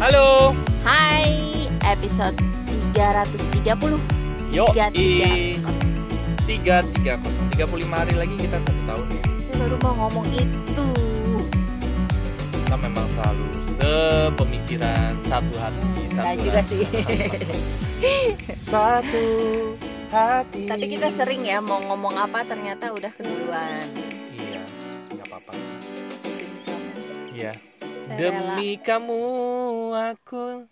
Halo. Hai, episode 330 Yo, Tiga, tiga. tiga tiga tiga puluh lima hari lagi kita satu tahun ya. Saya baru mau ngomong itu Kita memang selalu sepemikiran, satu hati, satu Nah juga sih satu hati. Tapi kita sering ya mau ngomong apa ternyata udah keduluan Iya, nggak apa-apa sih. Demi kamu. Aku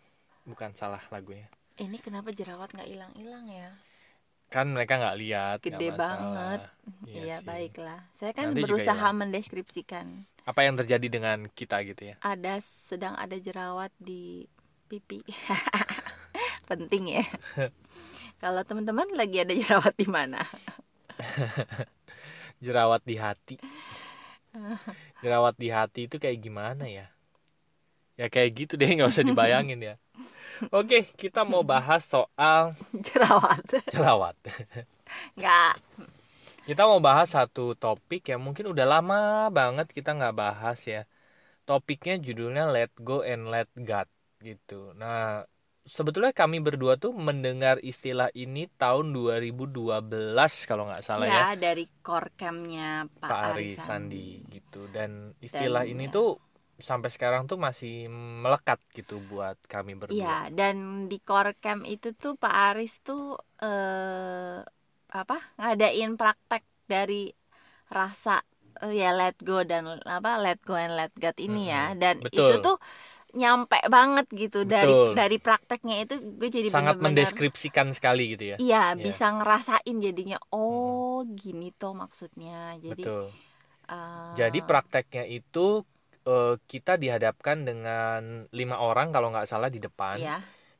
bukan salah lagunya. Ini kenapa jerawat nggak hilang-hilang ya? Kan mereka nggak lihat. Gede masalah. banget. Iya Iya, sih. baiklah Saya kan Nanti berusaha mendeskripsikan Apa yang terjadi dengan kita gitu ya? Ada sedang ada jerawat di pipi Penting ya Kalau teman-teman lagi ada jerawat di mana? Jerawat di hati. Jerawat di hati itu kayak gimana ya? Ya kayak gitu deh, nggak usah dibayangin ya. Oke, kita mau bahas soal Jerawat jerawat. Nggak Kita mau bahas satu topik yang mungkin udah lama banget kita nggak bahas ya. Topiknya judulnya Let Go and Let God gitu. Nah, sebetulnya kami berdua tuh mendengar istilah ini tahun 2012 kalau nggak salah ya. ya, dari core campnya Pak, Pak Ari Ari Sandi gitu. Dan Dan, istilah ini ya. tuh sampai sekarang tuh masih melekat gitu buat kami berdua. Iya, dan di core camp itu tuh Pak Aris tuh eh apa? ngadain praktek dari rasa eh, ya let go dan apa let go and let God ini ya. Mm-mm, Dan betul. itu tuh nyampe banget gitu dari Betul. dari prakteknya itu gue jadi Sangat bener-bener mendeskripsikan sekali gitu ya. Iya, Iya. bisa ngerasain jadinya oh gini tuh maksudnya. Jadi Betul. eh, Jadi prakteknya itu eh, kita dihadapkan dengan lima orang kalau nggak salah di depan ya,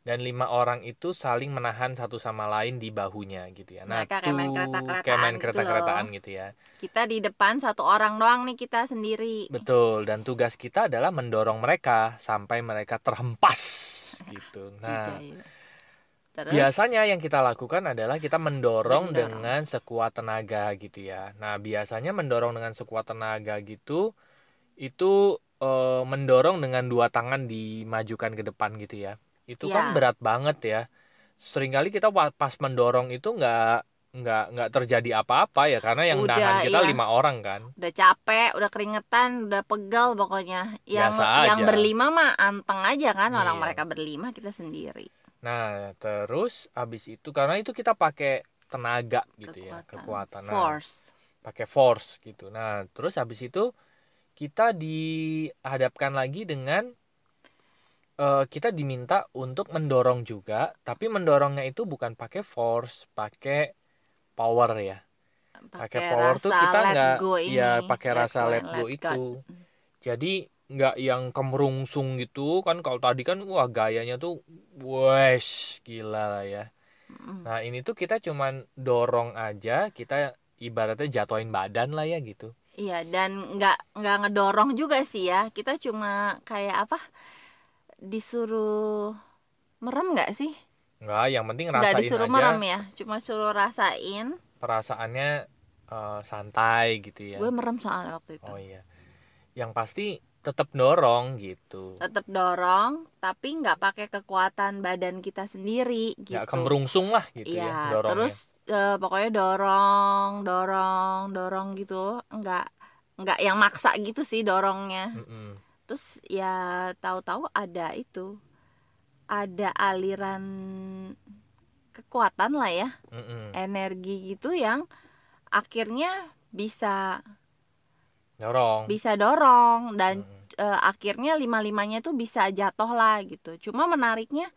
dan lima orang itu saling menahan satu sama lain di bahunya gitu ya. Nah, Mereka kayak main tuh kereta-keretaan gitu kereta-keretaan loh. gitu ya. kita di depan satu orang doang nih kita sendiri. Betul. Dan tugas kita adalah mendorong mereka sampai mereka terhempas gitu. Nah. Terus Biasanya yang kita lakukan adalah kita mendorong, Mendorong. dengan sekuat tenaga gitu ya. Nah, biasanya mendorong dengan sekuat tenaga gitu itu eh, mendorong dengan dua tangan dimajukan ke depan gitu ya. Itu kan Iya. berat banget ya. Seringkali kita pas mendorong itu nggak nggak nggak terjadi apa-apa ya karena yang Udah, nahan kita iya. lima orang kan. udah capek, udah keringetan, udah pegal pokoknya. Yang yang berlima mah anteng aja kan orang Iya. mereka berlima kita sendiri. Nah, terus habis itu karena itu kita pakai tenaga gitu ya, Kekuatan. kekuatan. Nah, Force. pakai force gitu. Nah, terus habis itu kita dihadapkan lagi dengan eh, kita diminta untuk mendorong juga, tapi mendorongnya itu bukan pakai force, pakai power ya. Pakai power tuh kita nggak ya pakai rasa let go itu. Jadi nggak yang kemerungsung gitu kan kalau tadi kan wah gayanya tuh wes gila lah ya. Mm. Nah, ini tuh kita cuman dorong aja, kita ibaratnya jatuhin badan lah ya gitu. Iya dan nggak nggak ngedorong juga sih ya. Kita cuma kayak apa? Disuruh merem nggak sih? Enggak, yang penting Nggak rasain disuruh aja merem ya. Cuma suruh rasain. perasaannya eh, santai gitu ya. Gue merem soalnya waktu itu. Oh iya. Yang pasti tetap dorong gitu. tetap dorong tapi nggak pakai kekuatan badan kita sendiri gitu Nggak kemerungsung lah gitu iya ya dorongnya. terus eh, pokoknya dorong dorong dorong gitu nggak nggak yang maksa gitu sih dorongnya Mm-mm. terus ya tahu-tahu ada itu ada aliran kekuatan lah ya Mm-mm. energi gitu yang akhirnya bisa Dorong. bisa dorong dan Mm-mm. eh, akhirnya lima limanya tuh bisa jatuh lah gitu cuma menariknya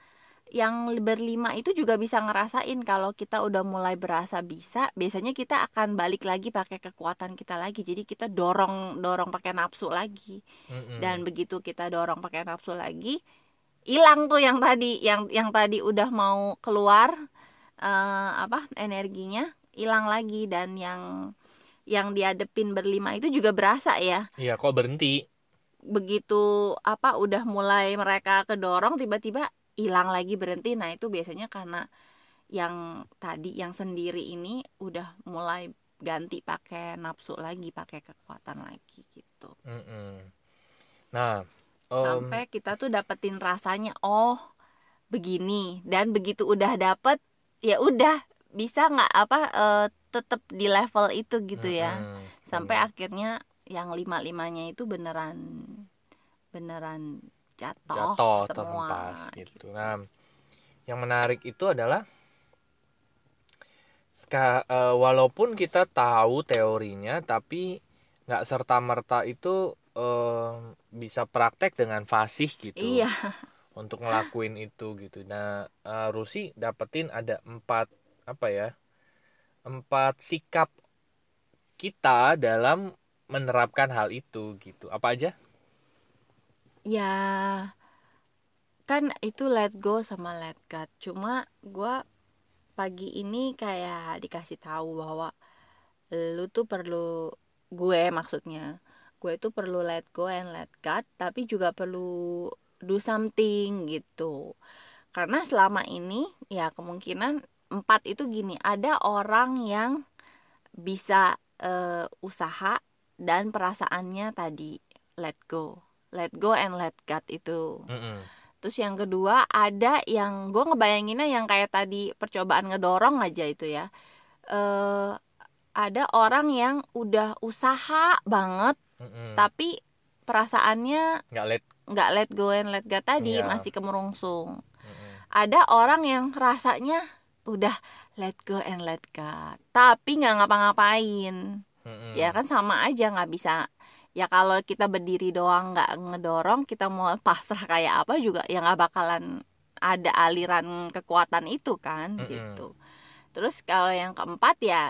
yang berlima itu juga bisa ngerasain kalau kita udah mulai berasa bisa biasanya kita akan balik lagi pakai kekuatan kita lagi jadi kita dorong dorong pakai nafsu lagi Mm-mm. dan begitu kita dorong pakai nafsu lagi hilang tuh yang tadi yang yang tadi udah mau keluar eh, apa energinya hilang lagi dan yang yang diadepin berlima itu juga berasa ya Iya, kok berhenti? begitu apa udah mulai mereka kedorong tiba-tiba hilang lagi berhenti nah itu biasanya karena yang tadi yang sendiri ini udah mulai ganti pakai nafsu lagi pakai kekuatan lagi gitu Mm-mm. Nah, Em, sampai kita tuh dapetin rasanya oh begini dan begitu udah dapet ya udah bisa nggak apa eh, tetap di level itu gitu ya mm-mm, sampai bener. akhirnya yang lima limanya itu beneran beneran jatuh, jatuh semua terhempas gitu. Nah, yang menarik itu adalah ska- eh, walaupun kita tahu teorinya, tapi nggak serta merta itu eh, bisa praktek dengan fasih gitu iya untuk ngelakuin itu gitu. Nah, eh, Rusi dapetin ada empat apa ya? Empat sikap kita dalam menerapkan hal itu gitu. Apa aja? Ya kan itu let go sama let God. Cuma gua pagi ini kayak dikasih tahu bahwa lu tuh perlu gue maksudnya gue itu perlu let go and let God tapi juga perlu do something gitu. Karena selama ini ya kemungkinan empat itu gini ada orang yang bisa eh, usaha dan perasaannya tadi let go let go and let God itu Mm-mm. Terus yang kedua ada yang gue ngebayanginnya yang kayak tadi percobaan ngedorong aja itu ya. eh ada orang yang udah usaha banget Mm-mm. tapi perasaannya nggak let nggak let go and let God tadi Iya. masih kemerungsung. Mm-mm. Ada orang yang rasanya udah let go and let God tapi nggak ngapa-ngapain. Mm-mm. Ya kan sama aja nggak bisa ya kalau kita berdiri doang nggak ngedorong kita mau pasrah kayak apa juga ya nggak bakalan ada aliran kekuatan itu kan Mm-mm. gitu terus kalau yang keempat ya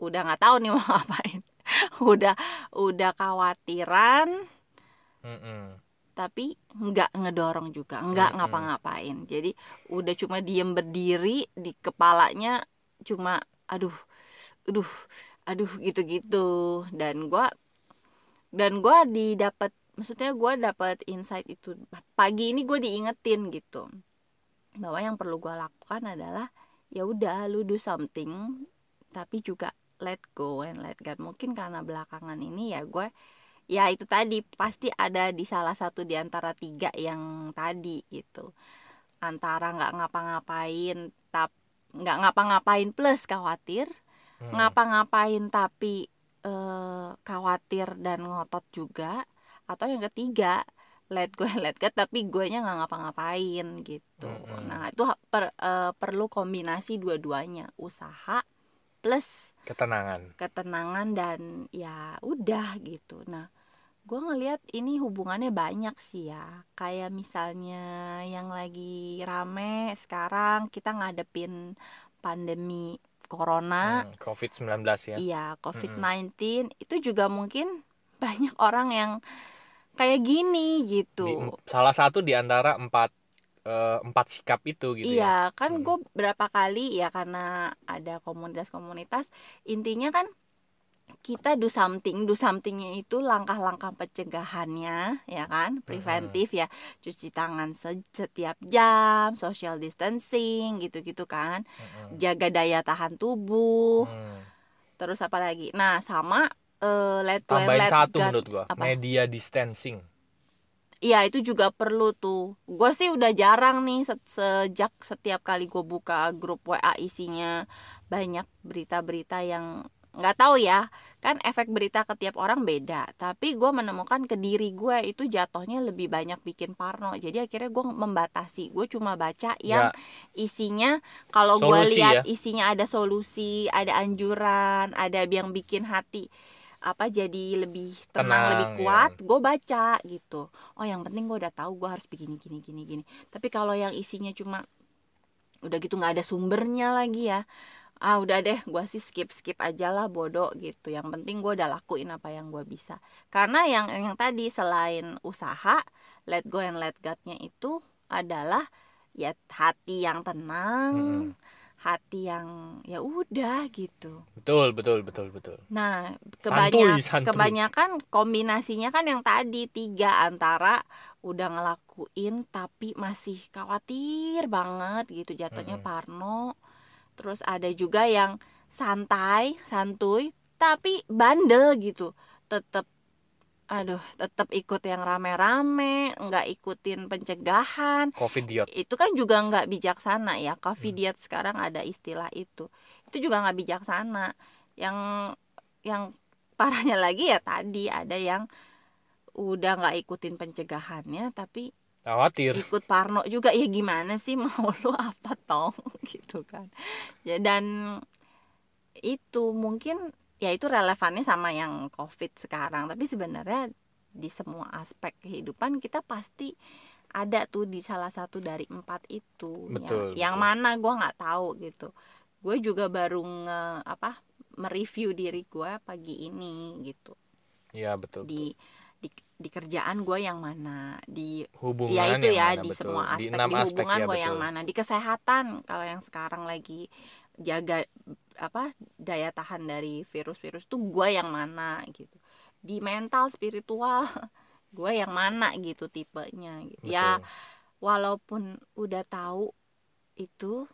udah nggak tahu nih mau ngapain udah udah khawatiran Mm-mm. tapi nggak ngedorong juga nggak Mm-mm. ngapa-ngapain jadi udah cuma diem berdiri di kepalanya cuma aduh aduh aduh gitu-gitu dan gua dan gua didapat maksudnya gua dapat insight itu pagi ini gue diingetin gitu. Bahwa yang perlu gua lakukan adalah ya udah lu do something tapi juga let go and let God. Mungkin karena belakangan ini ya gue ya itu tadi pasti ada di salah satu di antara tiga yang tadi gitu. Antara nggak ngapa-ngapain tap nggak ngapa-ngapain plus khawatir Mm. ngapa-ngapain tapi eh, khawatir dan ngotot juga atau yang ketiga let go let God tapi gue nya nggak ngapa-ngapain gitu. Mm-mm. nah itu per- eh, perlu kombinasi dua-duanya usaha plus ketenangan. ketenangan dan ya udah gitu. Nah gue ngelihat ini hubungannya banyak sih ya. Kayak misalnya yang lagi rame sekarang kita ngadepin pandemi corona. Hmm, COVID-19 ya. Iya covid-19 itu juga mungkin banyak orang yang kayak gini Di- gitu salah satu di antara empat eh, empat sikap itu gitu ya. Iya, kan Mm. gue berapa kali ya karena ada komunitas-komunitas intinya kan kita do something, do somethingnya itu langkah-langkah pencegahannya, ya kan, preventif ya, cuci tangan se- setiap jam, social distancing, gitu-gitu kan, jaga daya tahan tubuh, Hmm. terus apa lagi? Nah, sama eh, let tambahin let satu God. menurut gua Apa? media distancing Iya itu juga perlu tuh. Gue sih udah jarang nih se- sejak setiap kali gue buka grup WA isinya banyak berita-berita yang nggak tahu ya kan efek berita ke tiap orang beda tapi gue menemukan ke diri gue itu jatuhnya lebih banyak bikin parno jadi akhirnya gue membatasi gue cuma baca yang Ya. isinya kalau gue lihat ya. isinya ada solusi ada anjuran ada yang bikin hati apa jadi lebih tenang, Tenang, lebih ya. kuat gue baca gitu oh yang penting gue udah tahu gue harus begini gini gini gini tapi kalau yang isinya cuma udah gitu nggak ada sumbernya lagi ya ah udah deh gue sih skip skip aja lah bodoh gitu yang penting gue udah lakuin apa yang gue bisa karena yang yang tadi selain usaha let go and let God-nya itu adalah ya hati yang tenang Mm-mm. hati yang ya udah gitu betul betul betul betul Nah, kebanyak, santuy. kebanyakan kombinasinya kan yang tadi tiga antara udah ngelakuin tapi masih khawatir banget gitu jatuhnya Mm-mm. parno. Terus ada juga yang santai, santuy tapi bandel gitu. Tetap aduh tetap ikut yang rame-rame nggak ikutin pencegahan. Covid diet itu kan juga nggak bijaksana ya. Hmm. covid diet sekarang ada istilah itu. Itu juga nggak bijaksana. Yang yang parahnya lagi ya tadi ada yang udah nggak ikutin pencegahannya tapi khawatir. Ikut Parno juga ya gimana sih? Mau lu apa tong gitu kan. Ya dan itu mungkin ya itu relevannya sama yang covid sekarang. Tapi sebenarnya di semua aspek kehidupan kita pasti ada tuh di salah satu dari empat itu. Betul, yang, yang betul. mana gue nggak tahu gitu. Gue juga baru nge apa mereview diri gue pagi ini gitu. Ya betul di di, di kerjaan gue yang mana di hubungan ya itu ya mana, di betul. semua aspek di, aspek, hubungan ya, gue yang mana di kesehatan kalau yang sekarang lagi jaga apa daya tahan dari virus-virus tuh gue yang mana gitu di mental spiritual gue yang mana gitu tipenya gitu. ya walaupun udah tahu itu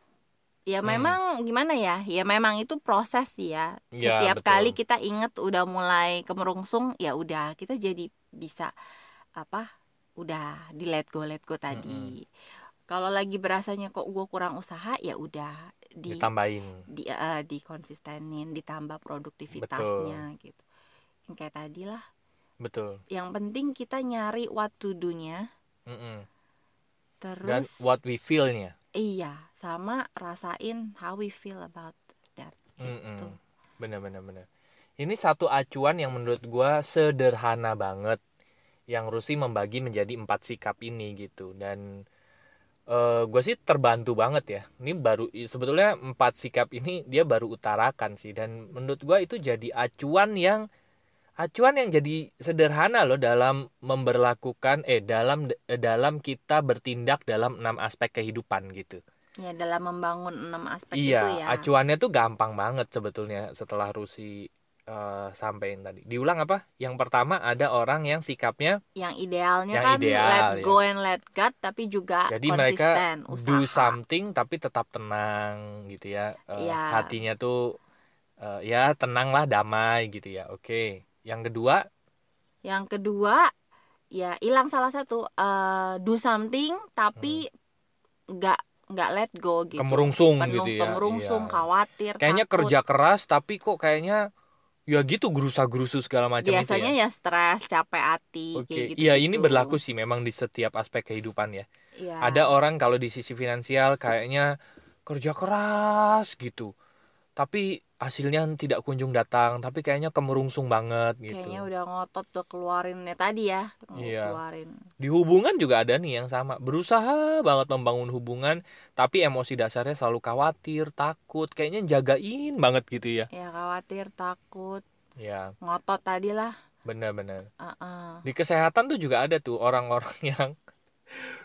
ya Hmm. memang gimana ya? Ya memang itu proses ya. Ya, setiap betul. kali kita inget udah mulai kemerungsung ya udah kita jadi bisa apa udah di let go let go tadi. Kalau lagi berasanya kok gue kurang usaha ya udah di ditambahin. di eh, dikonsistenin ditambah produktivitasnya gitu. Yang kayak tadi lah. Betul. Yang penting kita nyari what to do-nya. Mm-mm. dan terus what we feel-nya. Iya sama rasain how we feel about that gitu. Mm-mm. bener bener bener. Ini satu acuan yang menurut gua sederhana banget yang Rusi membagi menjadi empat sikap ini gitu. Dan eh gue sih terbantu banget ya. Ini baru sebetulnya empat sikap ini dia baru utarakan sih. Dan menurut gua itu jadi acuan yang acuan yang jadi sederhana loh dalam memberlakukan eh dalam dalam kita bertindak dalam enam aspek kehidupan gitu. Ya dalam membangun enam aspek iya itu ya. acuannya tuh gampang banget sebetulnya setelah Rusi eh, sampein tadi. Diulang apa? Yang pertama ada orang yang sikapnya yang idealnya Yang kan ideal, let ya. go and let God tapi juga Jadi mereka konsisten usaha. do something tapi tetap tenang gitu ya. Eh, Iya. hatinya tuh eh, ya tenang lah damai gitu ya. Oke yang kedua yang kedua ya hilang salah satu eh, do something tapi nggak nggak let go gitu Hmm. kemerungsung penuh gitu ya kemerungsung Iya. khawatir kayaknya takut. kerja keras tapi kok kayaknya ya gitu gerusa gerusu segala macam biasanya itu ya ya stres capek hati Oke, kayak gitu iya ini berlaku sih memang di setiap aspek kehidupan ya. Iya. Ada orang kalau di sisi finansial kayaknya kerja keras gitu, tapi hasilnya tidak kunjung datang, tapi kayaknya kemerungsung banget gitu. kayaknya udah ngotot tuh keluarin ya tadi ya Iya. keluarin Di hubungan juga ada nih yang sama, berusaha banget membangun hubungan, tapi emosi dasarnya selalu khawatir, takut, kayaknya jagain banget gitu ya. ya khawatir takut Ya, ngotot tadi lah benar-benar. Uh-uh. Di kesehatan tuh juga ada tuh orang-orang yang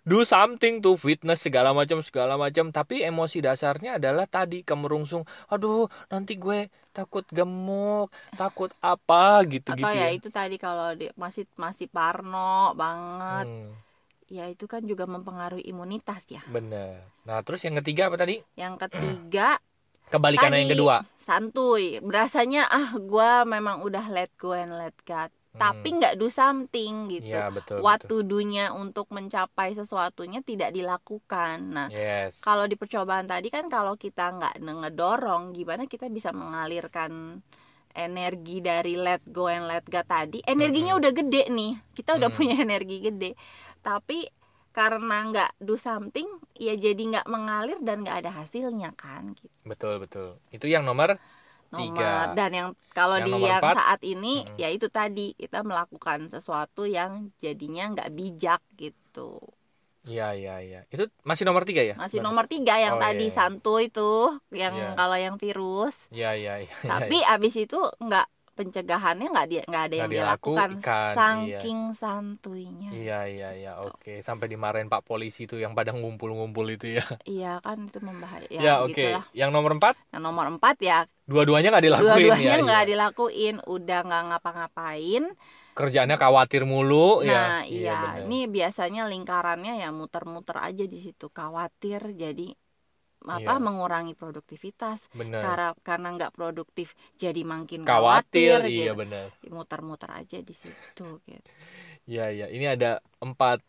do something to fitness segala macam segala macam. Tapi emosi dasarnya adalah tadi kemerungsung. Aduh nanti gue takut gemuk takut apa gitu atau gitu ya ya, itu tadi kalau di, masih masih parno banget. Hmm, ya itu kan juga mempengaruhi imunitas ya. Bener. Nah terus yang ketiga apa tadi? Yang ketiga kebalikannya yang kedua. santuy. Berasanya ah gua memang udah let go and let God tapi nggak do something gitu. Ya Hmm. betul what betul. to do-nya untuk mencapai sesuatunya tidak dilakukan. Nah yes. kalau di percobaan tadi kan kalau kita nggak ngedorong gimana kita bisa mengalirkan energi dari let go and let God tadi? Energinya udah gede nih. Kita udah Mm. punya energi gede. Tapi karena nggak do something ya jadi nggak mengalir dan nggak ada hasilnya kan gitu. Betul betul. Itu yang nomor nomor Tiga. dan yang kalau Yang di yang empat, saat ini mm. ya itu tadi kita melakukan sesuatu yang jadinya nggak bijak gitu Iya iya iya itu masih nomor tiga ya masih nomor tiga yang Oh, tadi iya. santuy tuh yang Iya. kalau yang virus Iya iya iya iya, tapi abis itu nggak pencegahannya nggak dia nggak ada yang Nggak dilakukan dilakukan, iya. saking santuinya Iya iya iya oke sampai dimarahin Pak polisi tuh yang pada ngumpul-ngumpul itu ya. iya kan itu membahaya Ya, ya, oke. gitulah Yang nomor empat yang nomor empat ya dua-duanya nggak dilakuin dua-duanya ya. nggak iya. dilakuin udah nggak ngapa-ngapain Kerjaannya khawatir mulu Nah, ya. iya, bener. ini biasanya lingkarannya ya muter-muter aja di situ, khawatir jadi apa Iya. mengurangi produktivitas benar karena karena nggak produktif jadi makin khawatir khawatir, iya gitu. benar muter-muter aja di situ gitu Iya iya, ini ada empat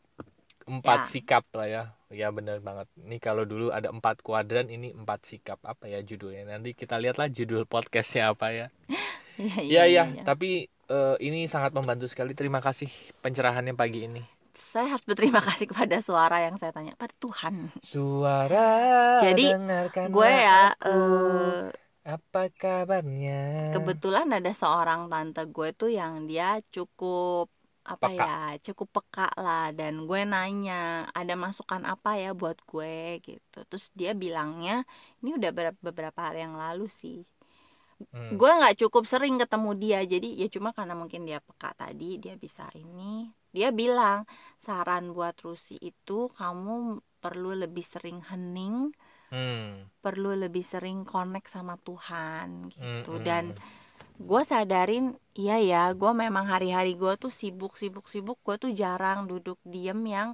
empat Ya. sikap lah ya. Ya benar banget. Ini kalau dulu ada empat kuadran, ini empat sikap apa ya judulnya? Nanti kita lihatlah judul podcastnya apa ya. Iya Iya iya, tapi eh, ini sangat membantu sekali. Terima kasih pencerahannya pagi ini. Saya harus berterima kasih kepada suara yang saya tanya pada Tuhan. Suara Jadi, Gue ya aku. eh, apa kabarnya? kebetulan ada seorang tante gue tuh yang dia cukup apa Peka. ya cukup peka lah dan gue nanya ada masukan apa ya buat gue gitu terus dia bilangnya ini udah ber- beberapa hari yang lalu sih Hmm, gue nggak cukup sering ketemu dia jadi ya cuma karena mungkin dia peka tadi dia bisa ini dia bilang saran buat Rusi itu kamu perlu lebih sering hening hmm, perlu lebih sering connect sama Tuhan gitu. Hmm, dan gue sadarin iya ya gue memang hari-hari gue tuh sibuk sibuk sibuk. Gue tuh jarang duduk diem yang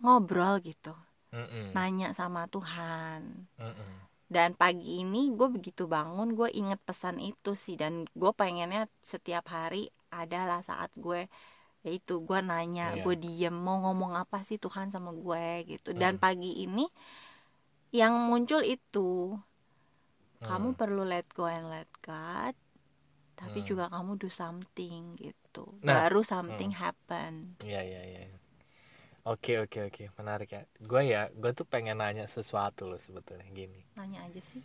ngobrol gitu. Hmm, nanya sama Tuhan. Hmm. dan pagi ini gue begitu bangun gue inget pesan itu sih. Dan gue pengennya setiap hari adalah saat gue yaitu gue nanya Iya. gue diem mau ngomong apa sih Tuhan sama gue gitu dan Hmm. pagi ini yang muncul itu kamu Hmm. perlu let go and let God tapi Hmm. juga kamu do something gitu Nah, baru something happen Iya iya iya. Oke oke oke menarik ya. Gue ya gue tuh pengen nanya sesuatu loh sebetulnya gini. nanya aja sih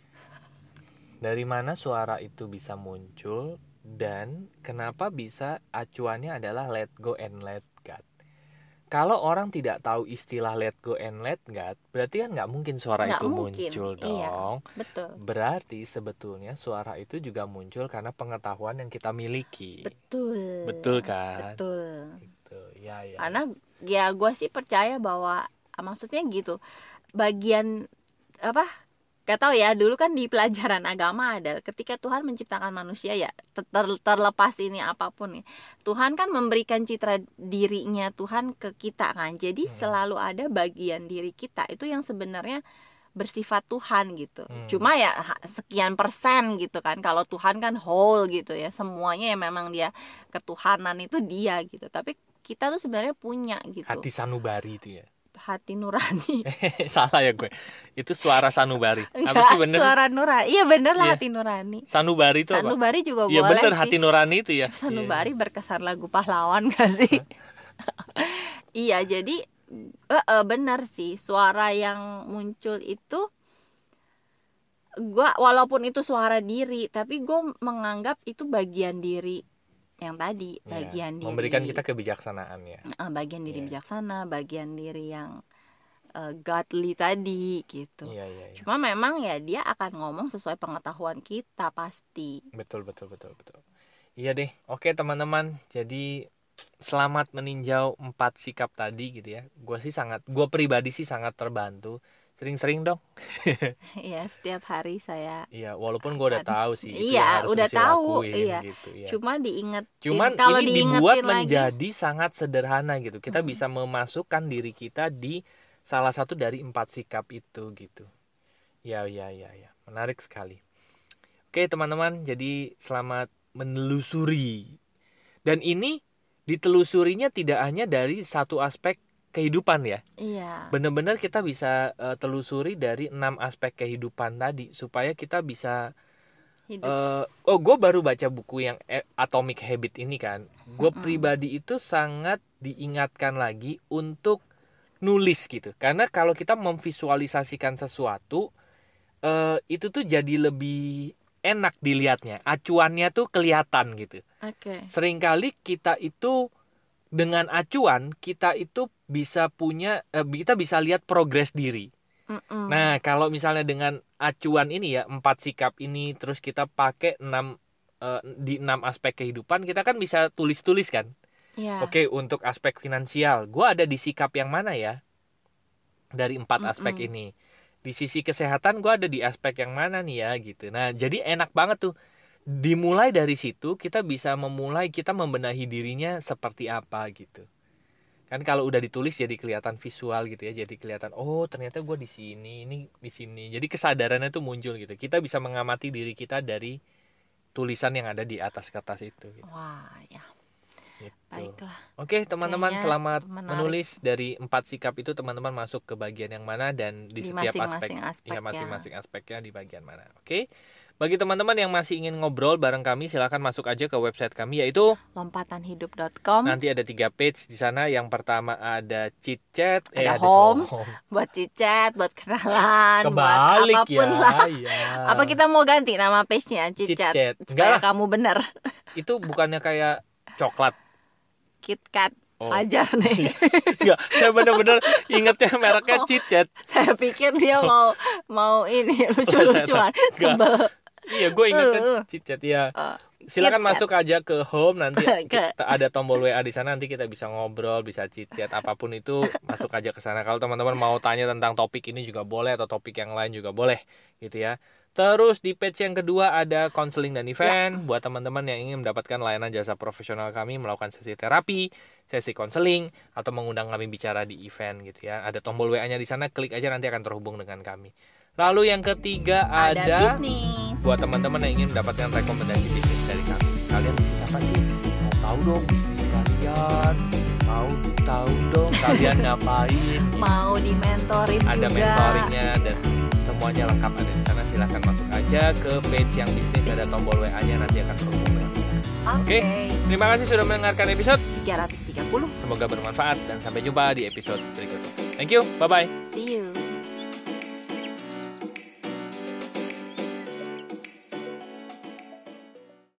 Dari mana suara itu bisa muncul dan kenapa bisa acuannya adalah let go and let God. Kalau orang tidak tahu istilah let go and let God, berarti kan nggak mungkin suara Nggak itu mungkin, muncul iya. dong. betul Berarti sebetulnya suara itu juga muncul karena pengetahuan yang kita miliki. betul Betul kan? betul Gitu. Ya ya. karena ya gue sih percaya bahwa maksudnya gitu bagian apa gak tahu ya dulu kan di pelajaran agama ada ketika Tuhan menciptakan manusia ya ter- ter- terlepas ini apa pun nih Tuhan kan memberikan citra dirinya Tuhan ke kita kan jadi Hmm. selalu ada bagian diri kita itu yang sebenarnya bersifat Tuhan gitu Hmm. cuma ya sekian persen gitu kan kalau Tuhan kan whole gitu ya semuanya ya memang dia ketuhanan itu dia gitu tapi kita tuh sebenarnya punya gitu Hati sanubari itu ya. Hati nurani Salah ya gue. Itu suara sanubari. Apa enggak sih bener? suara nurani iya bener lah Iya. hati nurani Sanubari itu apa? sanubari juga Iya boleh bener sih hati nurani itu ya. sanubari berkesan lagu pahlawan gak sih iya jadi eh, eh, benar sih suara yang muncul itu gua walaupun itu suara diri tapi gue menganggap itu bagian diri yang tadi Iya, bagian diri Memberikan kita kebijaksanaan ya. bagian diri Iya. bijaksana bagian diri yang eh, godly tadi gitu Iya iya iya. Cuma memang ya dia akan ngomong sesuai pengetahuan kita pasti. Betul betul betul betul. Iya deh. Oke teman-teman. Jadi selamat meninjau empat sikap tadi gitu ya. Gue sih sangat, gue pribadi sih sangat terbantu. Sering-sering dong. ya setiap hari saya. Iya, walaupun gue udah tahu sih. itu Iya, harus udah tahu, lakuin, iya. Gitu, ya. Cuma diinget. Cuman kalau ini dibuat lagi, menjadi sangat sederhana gitu. Kita Mm-mm. bisa memasukkan diri kita di salah satu dari empat sikap itu gitu. Ya ya ya ya, menarik sekali. Oke teman-teman, jadi selamat menelusuri. Dan ini ditelusurinya tidak hanya dari satu aspek kehidupan ya. Iya. Benar-benar kita bisa eh, telusuri dari enam aspek kehidupan tadi supaya kita bisa Hidup. Eh, oh, gue baru baca buku yang eh, Atomic Habit ini kan. Gue Mm-mm. pribadi itu sangat diingatkan lagi untuk nulis gitu. Karena kalau kita memvisualisasikan sesuatu, eh, itu tuh jadi lebih enak dilihatnya. Acuannya tuh kelihatan gitu. Oke. Seringkali kita itu dengan acuan kita itu bisa punya, eh, kita bisa lihat progres diri. Mm-mm. Nah, kalau misalnya dengan acuan ini ya, empat sikap ini, terus kita pakai enam eh, di enam aspek kehidupan, kita kan bisa tulis-tulis kan. Iya. Oke, untuk aspek finansial, gua ada di sikap yang mana ya? Dari empat aspek Mm-mm. ini. Di sisi kesehatan, gua ada di aspek yang mana nih ya, gitu. Nah, jadi enak banget tuh. Dimulai dari situ, kita bisa memulai kita membenahi dirinya seperti apa gitu. kan kalau udah ditulis jadi kelihatan visual gitu ya jadi kelihatan oh ternyata gue di sini ini di sini jadi kesadarannya tuh muncul gitu kita bisa mengamati diri kita dari tulisan yang ada di atas kertas itu gitu. Wah, ya. Gitu. Baiklah. Oke teman-teman Kayaknya selamat menarik. menulis dari empat sikap itu teman-teman masuk ke bagian yang mana dan di, Di setiap aspek masing-masing aspek ya ya. masing-masing aspeknya di bagian mana. Oke. Bagi teman-teman yang masih ingin ngobrol bareng kami silahkan masuk aja ke website kami yaitu Lompatanhidup.com nanti ada tiga page di sana. Yang pertama ada chit chat, eh Ada ada home. buat cicat, buat kenalan, buat Kebalik apa pun ya. lah. ya. Apa kita mau ganti nama page-nya Chit-chat. Enggak supaya kamu bener itu bukannya kayak coklat. KitKat Oh. ajar nih. Enggak, saya bener-bener ingetnya mereknya Oh. chit chat. Saya pikir dia mau mau ini lucu-lucuan. Enggak. Sebel. Iya, gue ingetnya Uh. chit chat ya. Uh, Silakan masuk aja ke home nanti kita ada tombol WA di sana nanti kita bisa ngobrol, bisa chat apa pun itu masuk aja ke sana. Kalau teman-teman mau tanya tentang topik ini juga boleh atau topik yang lain juga boleh gitu ya. Terus di page yang kedua ada konseling dan event buat teman-teman yang ingin mendapatkan layanan jasa profesional kami melakukan sesi terapi, sesi konseling atau mengundang kami bicara di event gitu ya. Ada tombol WA-nya di sana, klik aja nanti akan terhubung dengan kami. Lalu yang ketiga ada, ada bisnis. Buat teman-teman yang ingin mendapatkan rekomendasi bisnis dari kami kalian bisnis apa sih mau tahu dong bisnis kalian mau tahu dong kalian ngapain Mau dimentorin ada juga. mentoringnya dan semuanya lengkap ada di sana silahkan masuk aja ke page yang bisnis ada tombol WA nya nanti akan terhubung dengan kita. Oke. terima kasih sudah mendengarkan episode 330. semoga bermanfaat dan sampai jumpa di episode berikutnya thank you bye bye See you.